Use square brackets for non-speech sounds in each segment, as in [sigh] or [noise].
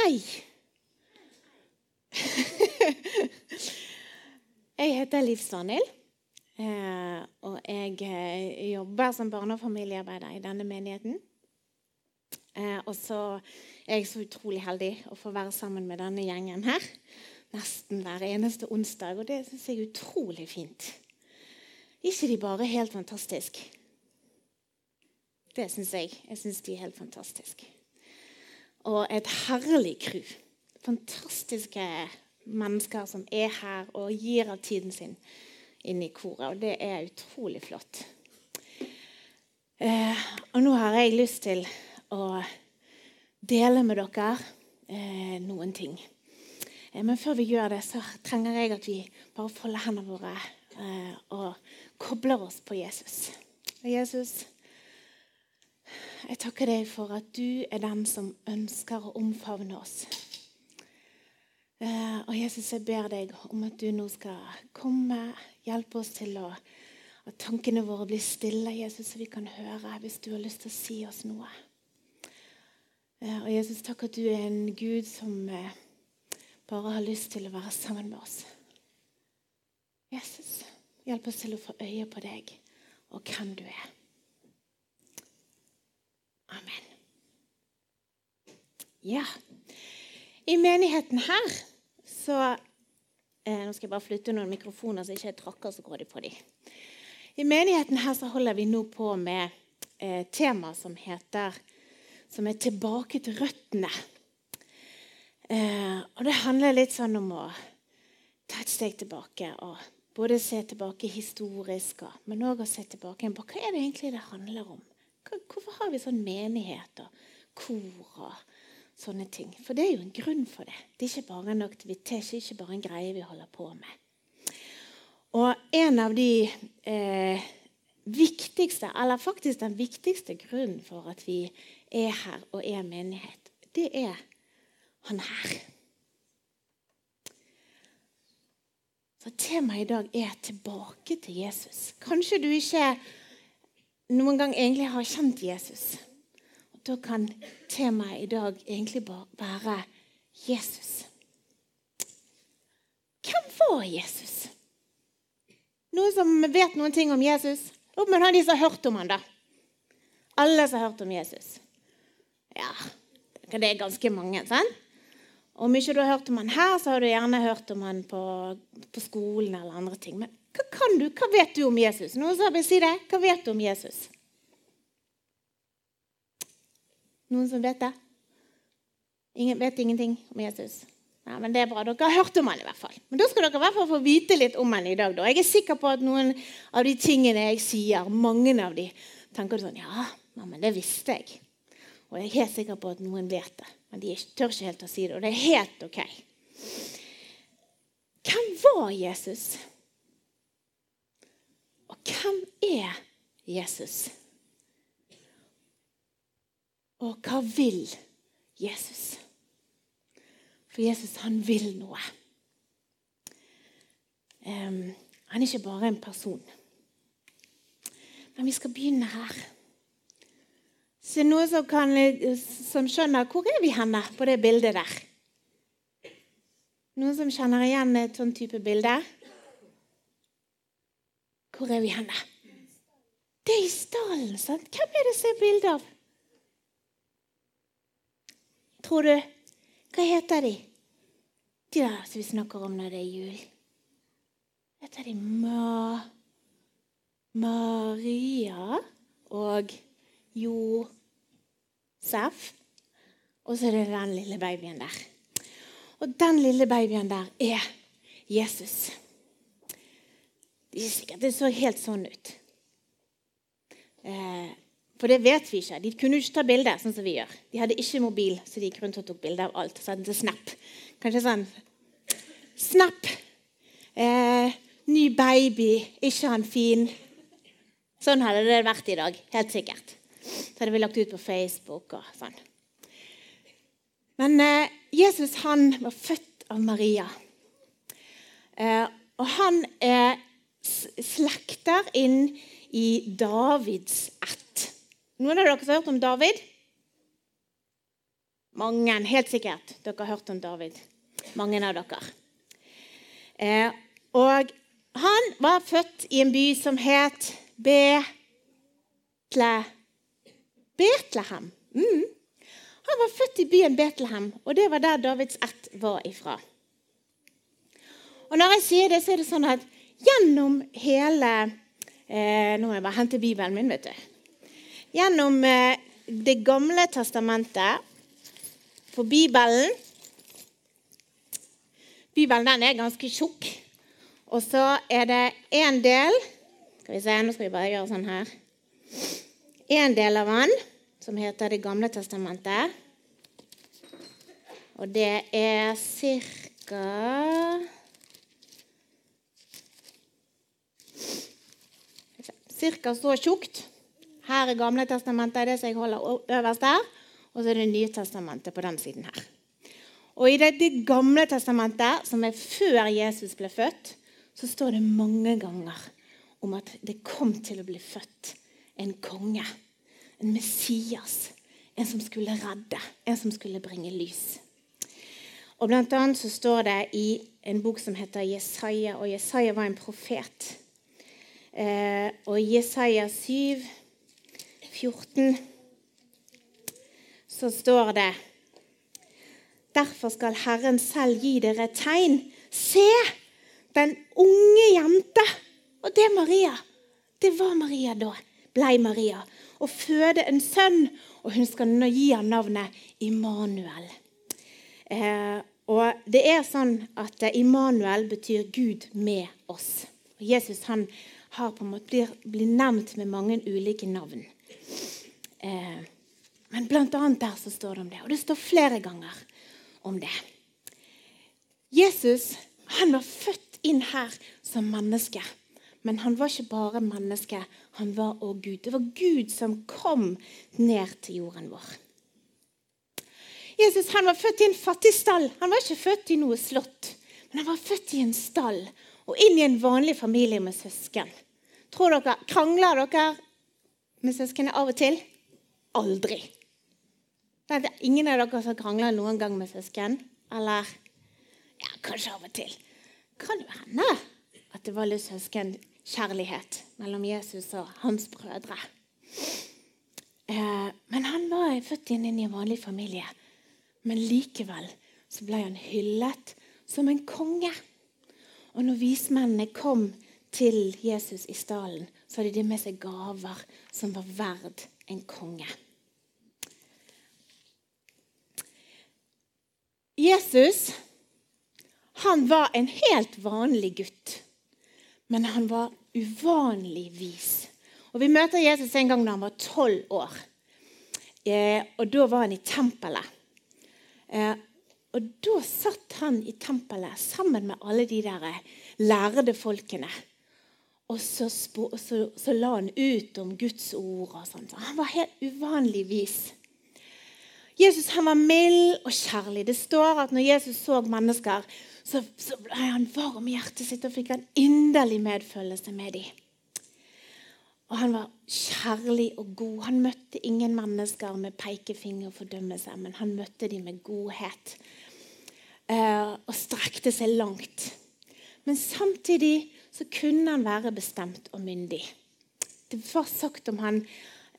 Hei. [laughs] Jeg heter Liv Svanhild. eh, Og jeg eh, jobber som barne- og familiearbeider i denne menigheten. Eh, Og så er jeg så utrolig heldig å få være sammen med denne gjengen her nesten hver eneste onsdag, og det syns jeg er utrolig fint. ikke de bare helt fantastiske? Det syns jeg. Jeg syns de er helt fantastiske. Og et herlig crew. Fantastiske mennesker som er her og gir av tiden sin inn i koret. Og det er utrolig flott. Eh, og nå har jeg lyst til å dele med dere eh, noen ting. Eh, men før vi gjør det, så trenger jeg at vi bare folder hendene våre eh, og kobler oss på Jesus. Jesus, jeg takker deg for at du er den som ønsker å omfavne oss. Eh, og Jesus, jeg ber deg om at du nå skal komme, hjelpe oss til å at tankene våre blir stille, Jesus, så vi kan høre hvis du har lyst til å si oss noe. Eh, og Jesus, takk at du er en Gud som eh, bare har lyst til å være sammen med oss. Jesus, hjelp oss til å få øye på deg og hvem du er. Amen. Ja. I menigheten her så eh, Nå skal jeg bare flytte noen mikrofoner, så ikke jeg trakker så grådig på dem. I menigheten her så holder vi nå på med eh, tema som heter Som er 'Tilbake til røttene'. Eh, og det handler litt sånn om å ta et steg tilbake og både se tilbake historisk, men òg se tilbake på hva er det egentlig det handler om. Hvorfor har vi sånn menighet og kor og sånne ting? For det er jo en grunn for det. Det er ikke bare en aktivitet, ikke bare en greie vi holder på med. Og en av de eh, viktigste, eller faktisk den viktigste grunnen for at vi er her og er menighet, det er han her. Så Temaet i dag er 'tilbake til Jesus'. Kanskje du ikke noen gang egentlig har kjent Jesus. Og Da kan temaet i dag egentlig bare være Jesus. Hvem var Jesus? Noen som vet noen ting om Jesus? Med han de som har hørt om han da. Alle som har hørt om Jesus. Ja, det er ganske mange. sant? Om ikke du har hørt om han her, så har du gjerne hørt om han på, på skolen eller andre ting. Men hva kan du? Hva vet du om Jesus? Noen som vil si det? Hva vet du om Jesus? Noen som vet det? Ingen vet ingenting om Jesus? Nei, men det er bra. Dere har hørt om han i hvert fall. Men da skal dere i hvert fall få vite litt om han i dag. Da. Jeg er sikker på at noen av de tingene jeg sier, mange av de, tenker du sånn Ja, men det visste jeg. Og jeg er helt sikker på at noen vet det. Men de tør ikke helt å si det, og det er helt ok. Hvem var Jesus? Hvem er Jesus? Og hva vil Jesus? For Jesus, han vil noe. Um, han er ikke bare en person. Men vi skal begynne her. Så noen som, kan, som skjønner hvor er vi henne på det bildet der? Noen som kjenner igjen et sånn type bilde? Hvor er vi henne? Det er i stallen. sant? Hvem er det som er bilde av? Tror du? Hva heter de? De der som vi snakker om når det er jul. Heter de Ma... Maria og Josef. Og så er det den lille babyen der. Og den lille babyen der er Jesus. Det er sikkert det så helt sånn ut. Eh, for det vet vi ikke. De kunne ikke ta bilder sånn som vi gjør. De hadde ikke mobil, så de gikk rundt og tok bilde av alt. Så til Snap. Kanskje sånn Snap. Eh, ny baby. Ikke han fin? Sånn hadde det vært i dag. Helt sikkert. Så hadde vi lagt ut på Facebook og sånn. Men eh, Jesus han var født av Maria. Eh, og han er slekter inn i Davids ett. Noen av dere har hørt om David? Mange, helt sikkert. Dere har hørt om David. Mange av dere. Eh, og han var født i en by som het Betle... Betlehem. Mm. Han var født i byen Betlehem, og det var der Davids ett var ifra. Og når jeg sier det, så er det sånn at gjennom hele eh, Nå må jeg bare hente Bibelen min, vet du. Gjennom eh, Det gamle testamentet For Bibelen Bibelen den er ganske tjukk. Og så er det én del Skal vi se, nå skal vi bare gjøre sånn her. En del av den som heter Det gamle testamentet. Og det er ca. Cirka så tjukt. Her er Gamle testamentet, det som jeg holder øverst der. Og så er det Nye testamentet på den siden her. Og I det, det gamle testamentet, som er før Jesus ble født, så står det mange ganger om at det kom til å bli født en konge. En Messias. En som skulle redde. En som skulle bringe lys. Og Blant annet så står det i en bok som heter Jesaja, og Jesaja var en profet. Eh, og i Jesaja 7, 14, så står det Derfor skal Herren selv gi dere tegn. Se, den unge jente Og det er Maria. Det var Maria da. Blei Maria. Og føde en sønn, og hun skal gi ham navnet Immanuel. Eh, og det er sånn at Immanuel betyr Gud med oss. Og Jesus han måte blir, blir nevnt med mange ulike navn. Eh, men blant annet der så står det om det. Og det står flere ganger om det. Jesus han var født inn her som menneske. Men han var ikke bare menneske, han var òg Gud. Det var Gud som kom ned til jorden vår. Jesus han var født i en fattig stall. Han var ikke født i noe slott, men han var født i en stall og inn i en vanlig familie med søsken. Tror dere, Krangler dere med søsknene av og til? Aldri. Det er ingen av dere som krangler noen gang med søsken? Eller ja, kanskje av og til. Kan jo hende at det var litt søskenkjærlighet mellom Jesus og hans brødre. Eh, men han var født inn i en vanlig familie. Men likevel så ble han hyllet som en konge. Og når vismennene kom til Jesus i stallen, så hadde de med seg gaver som var verd en konge. Jesus han var en helt vanlig gutt, men han var uvanlig vis. Og Vi møter Jesus en gang da han var tolv år. Eh, og Da var han i tempelet. Eh, og Da satt han i tempelet sammen med alle de der lærde folkene. Og så, så, så, la han ut om Guds ord. og sånt. Han var helt uvanlig vis. Jesus han var mild og kjærlig. Det står at når Jesus så mennesker, så, så ble han varm i hjertet sitt og fikk en inderlig medfølelse med dem. Og han var kjærlig og god. Han møtte ingen mennesker med pekefinger og fordømmelse, men han møtte dem med godhet og strekte seg langt. Men samtidig så kunne han være bestemt og myndig. Det var sagt om han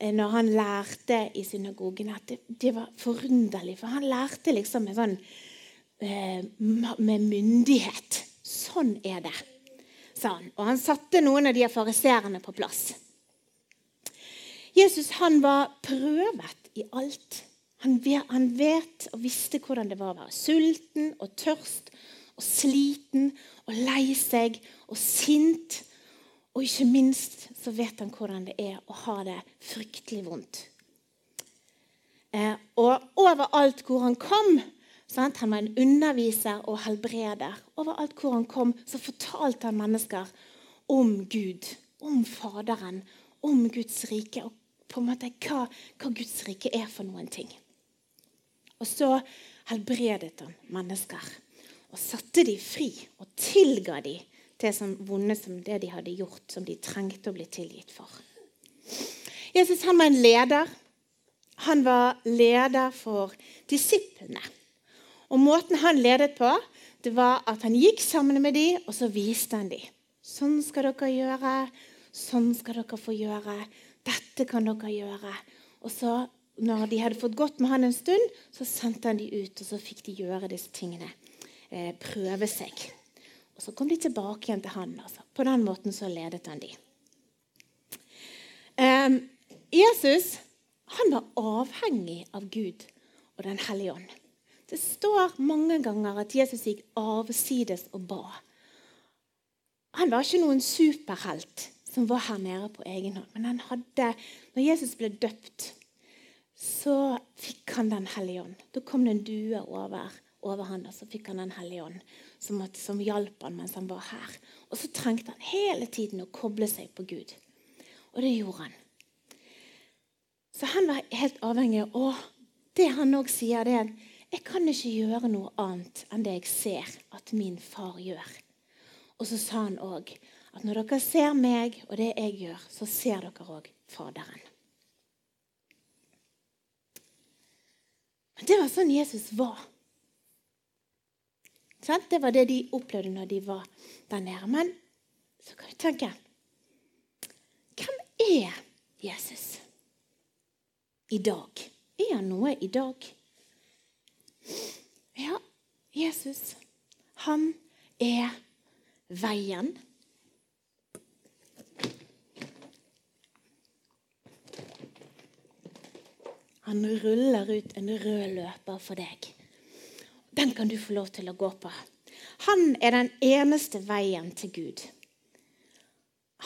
eh, når han lærte i synagogen, at det, var forunderlig. For han lærte liksom med, sånn, eh, med myndighet. Sånn er det, sa han. Og han satte noen av de fariserene på plass. Jesus han var prøvet i alt. Han, han vet og visste hvordan det var å være sulten og tørst og sliten og lei seg og sint. Og ikke minst så vet han hvordan det er å ha det fryktelig vondt. Eh, og overalt hvor han kom sant? Han var en underviser og helbreder. Overalt hvor han kom, så fortalte han mennesker om Gud, om Faderen, om Guds rike og på en måte hva, hva Guds rike er for noen ting. Og så helbredet han mennesker og satte de fri og tilga de det som vonde som det de hadde gjort, som de trengte å bli tilgitt for. Jesus han var en leder. han var leder for disiplene. Og Måten han ledet på, det var at han gikk sammen med dem, og så viste han dem. Sånn skal dere gjøre. Sånn skal dere få gjøre. Dette kan dere gjøre. Og så, når de hadde fått gått med han en stund, så sendte han de ut, og så fikk de gjøre disse tingene. Eh, prøve seg. Og så kom de tilbake igjen til han. Altså. På den måten så ledet han de. Eh, Jesus han var avhengig av Gud og Den hellige ånd. Det står mange ganger at Jesus gikk avsides og ba. Han var ikke noen superhelt som var her nede på egen hånd. Men han hadde, når Jesus ble døpt, så fikk han Den hellige ånd. Da kom det en due over, over han, og så fikk han Den hellige ånd, som, som hjalp han mens han var her. Og så trengte han hele tiden å koble seg på Gud. Og det gjorde han. Så han var helt avhengig av Og det han òg sier, det er jeg kan ikke gjøre noe annet enn det jeg ser at min far gjør. Og så sa han òg at når dere ser meg og det jeg gjør, så ser dere òg Faderen. Det var sånn Jesus var. Det var det de opplevde når de var der nede. Men så kan vi tenke Hvem er Jesus i dag? Er han noe i dag? Ja, Jesus, han er veien. Han ruller ut en rød løper for deg. Den kan du få lov til å gå på. Han er den eneste veien til Gud.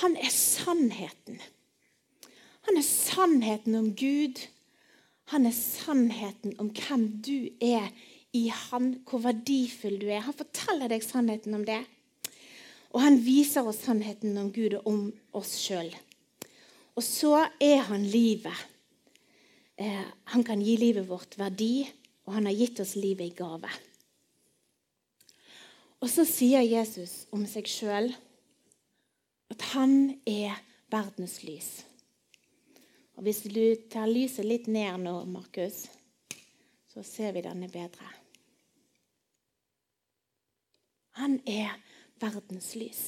Han er sannheten. Han er sannheten om Gud. Han er sannheten om hvem du er i Han, hvor verdifull du er. Han forteller deg sannheten om det. Og han viser oss sannheten om Gud og om oss sjøl. Og så er han livet. Eh, han kan gi livet vårt verdi, og han har gitt oss livet i gave. Og så sier Jesus om seg sjøl at han er verdens lys. Og Hvis du tar lyset litt ned nå, Markus, så ser vi denne bedre. Han er verdens lys.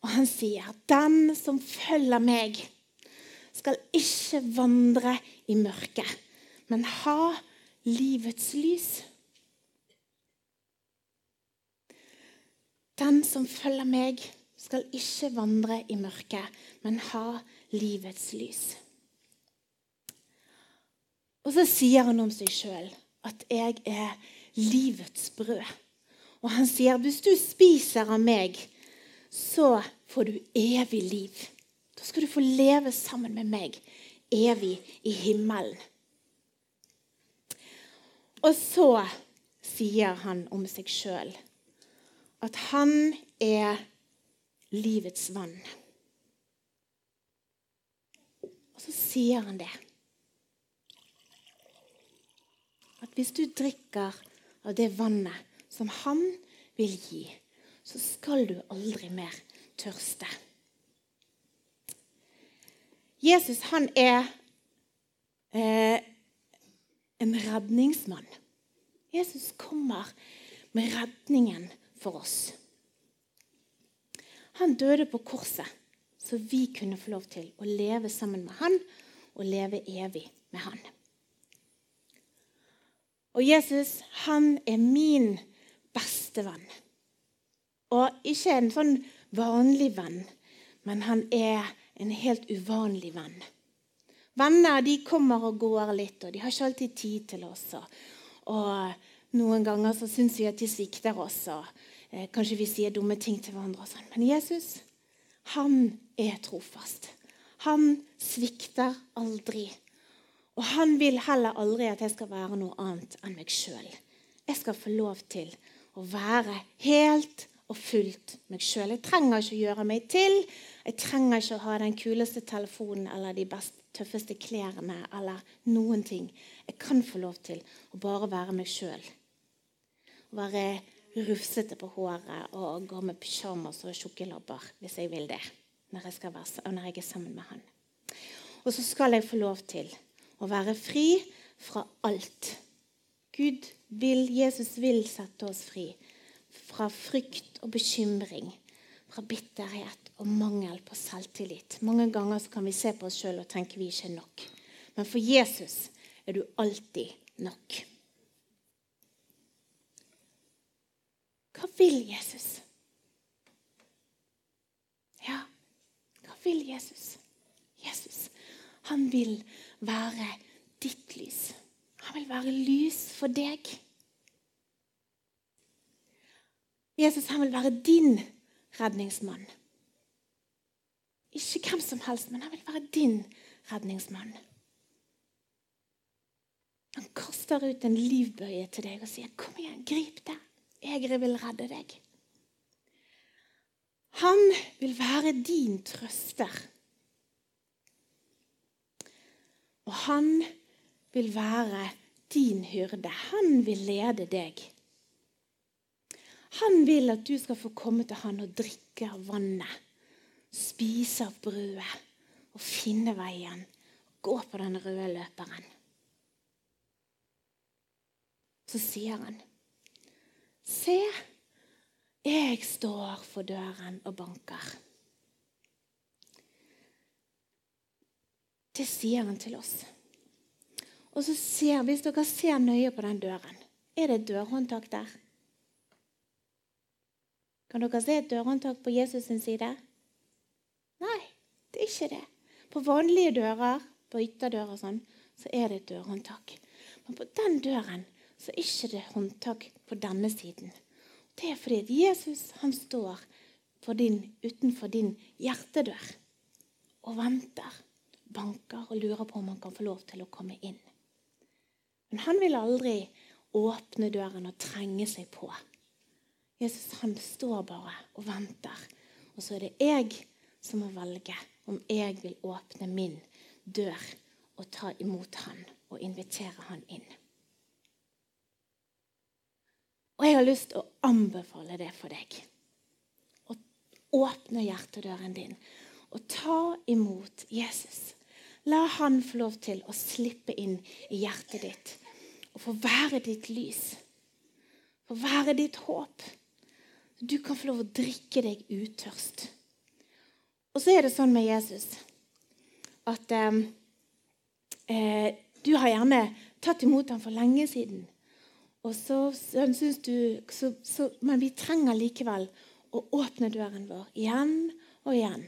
Og han sier, 'Den som følger meg' skal ikke vandre i mørket, men ha livets lys. Den som følger meg, skal ikke vandre i mørket, men ha livets lys. Og så sier han om seg sjøl at 'jeg er livets brød'. Og han sier, 'Hvis du spiser av meg, så får du evig liv'. Da skal du få leve sammen med meg evig i himmelen. Og så sier han om seg sjøl at han er livets vann. Og så sier han det. At hvis du drikker av det vannet som han vil gi, så skal du aldri mer tørste. Jesus han er eh, en redningsmann. Jesus kommer med redningen for oss. Han døde på korset, så vi kunne få lov til å leve sammen med han og leve evig med han. Og Jesus, han er min beste venn. Og ikke en sånn vanlig venn, men han er en helt uvanlig venn. Venner de kommer og går litt, og de har ikke alltid tid til oss. Og noen ganger så syns vi at de svikter oss, og eh, kanskje vi sier dumme ting til hverandre. og sånn. Men Jesus, han er trofast. Han svikter aldri. Og han vil heller aldri at jeg skal være noe annet enn meg sjøl. Jeg skal få lov til å være helt og fullt meg sjøl. Jeg trenger ikke å gjøre meg til. Jeg trenger ikke å ha den kuleste telefonen eller de best, tøffeste klærne eller noen ting. Jeg kan få lov til å bare være meg sjøl. Være rufsete på håret og gå med pysjamas og tjukke labber hvis jeg vil det. Når jeg, være, når jeg, er sammen med han. Og så skal jeg få lov til å være fri fra alt. Gud vil, Jesus vil sette oss fri fra frykt og bekymring, fra bitterhet og mangel på selvtillit. Mange ganger kan vi se på oss sjøl og tenke vi ikke er nok. Men for Jesus er du alltid nok. Hva vil Jesus? Ja, hva vil Jesus? Jesus, han vil være ditt lys. Han vil være lys for deg. Jesus han vil være din redningsmann. Ikke hvem som helst, men han vil være din redningsmann. Han kaster ut en livbøye til deg og sier, 'Kom igjen, grip det. Jeg vil redde deg.' Han vil være din trøster. Og han vil være din hyrde. Han vil lede deg. Han vil at du skal få komme til han og drikke av vannet, spise av brødet og finne veien. Gå på den røde løperen. Så sier han, se, jeg står for døren og banker. Det sier han til oss. Og så ser, Hvis dere ser nøye på den døren, er det et dørhåndtak der? Kan dere se et dørhåndtak på Jesus' sin side? Nei, det er ikke det. På vanlige dører, på ytterdører og sånn, så er det et dørhåndtak. Men på den døren så er ikke det håndtak på denne siden. Det er fordi Jesus han står din, utenfor din hjertedør og venter, banker og lurer på om han kan få lov til å komme inn. Men han vil aldri åpne døren og trenge seg på. Jesus han står bare og venter. Og så er det jeg som må velge om jeg vil åpne min dør og ta imot han og invitere han inn. Og jeg har lyst til å anbefale det for deg. Å åpne hjertedøren din og ta imot Jesus. La han få lov til å slippe inn i hjertet ditt og få være ditt lys. Få være ditt håp. Du kan få lov å drikke deg utørst. Og så er det sånn med Jesus at eh, eh du har gjerne tatt imot ham for lenge siden. Og så, så du, så, så, Men vi trenger likevel å åpne døren vår igjen og igjen.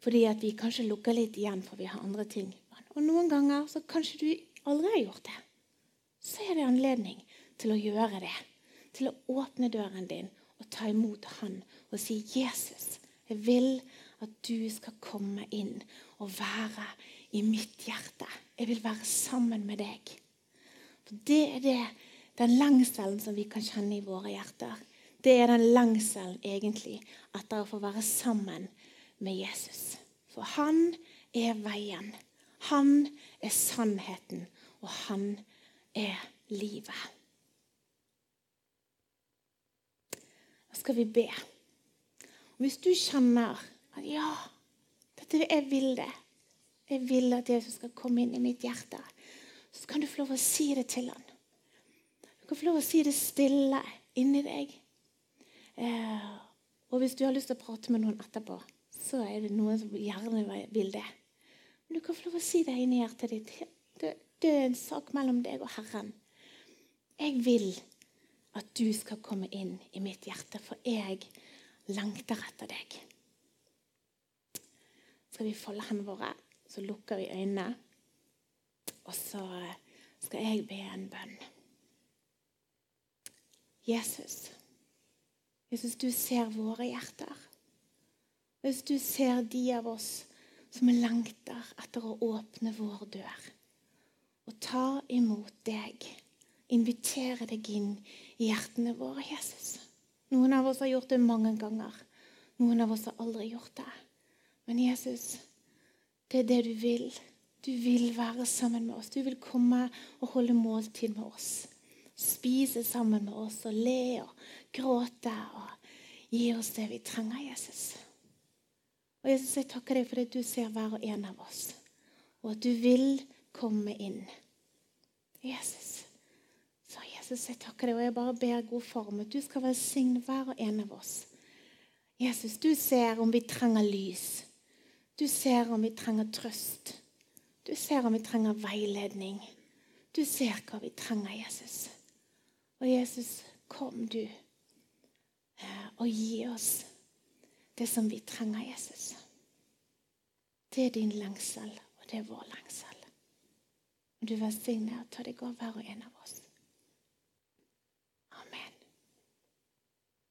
Fordi at vi kanskje lukker litt igjen, for vi har andre ting. Og noen ganger så kanskje du aldri har gjort det. Så er det anledning til å gjøre det. Til å åpne døren din og ta imot Han og si 'Jesus, jeg vil at du skal komme inn og være i mitt hjerte. Jeg vil være sammen med deg.' For det er det den lengselen som vi kan kjenne i våre hjerter, det er den lengselen egentlig etter å få være sammen med Jesus. For han er veien. Han er sannheten, og han er livet. Da skal vi be. Hvis du kjenner at ja, dette jeg vil det, jeg vil at Jesus skal komme inn i mitt hjerte, så kan du få lov å si det til han kan få lov å si det stille inni deg. Eh, og hvis du har lyst til å prate med noen etterpå, så er det noen som gjerne vil det. Men du kan få lov å si det inni hjertet ditt. Det, det er en sak mellom deg og Herren. Jeg vil at du skal komme inn i mitt hjerte, for jeg langter etter deg. Skal vi folde hendene våre, så lukker vi øynene. Og så skal jeg be en bønn. Jesus. Jesus, du ser våre hjerter. Hvis du ser de av oss som lengter etter å åpne vår dør og ta imot deg, invitere deg inn i hjertene våre, Jesus. Noen av oss har gjort det mange ganger. Noen av oss har aldri gjort det. Men Jesus, det er det du vil. Du vil være sammen med oss. Du vil komme og holde måltid med oss spise sammen med oss og le og gråte og gi oss det vi trenger, Jesus. Og Jesus, Jeg takker deg for at du ser hver og en av oss. og at du vil komme inn. Jesus. Jesus, jeg takker deg, og jeg bare ber god form at du skal velsigne hver og en av oss. Jesus, du ser om vi trenger lys. Du ser om vi trenger trøst. Du ser om vi trenger veiledning. Du ser hva vi trenger, Jesus. Og Jesus, kom du eh, og gi oss det som vi trenger, Jesus. Det er din lengsel, og det er vår lengsel. Du velsigner og tar deg av hver og en av oss.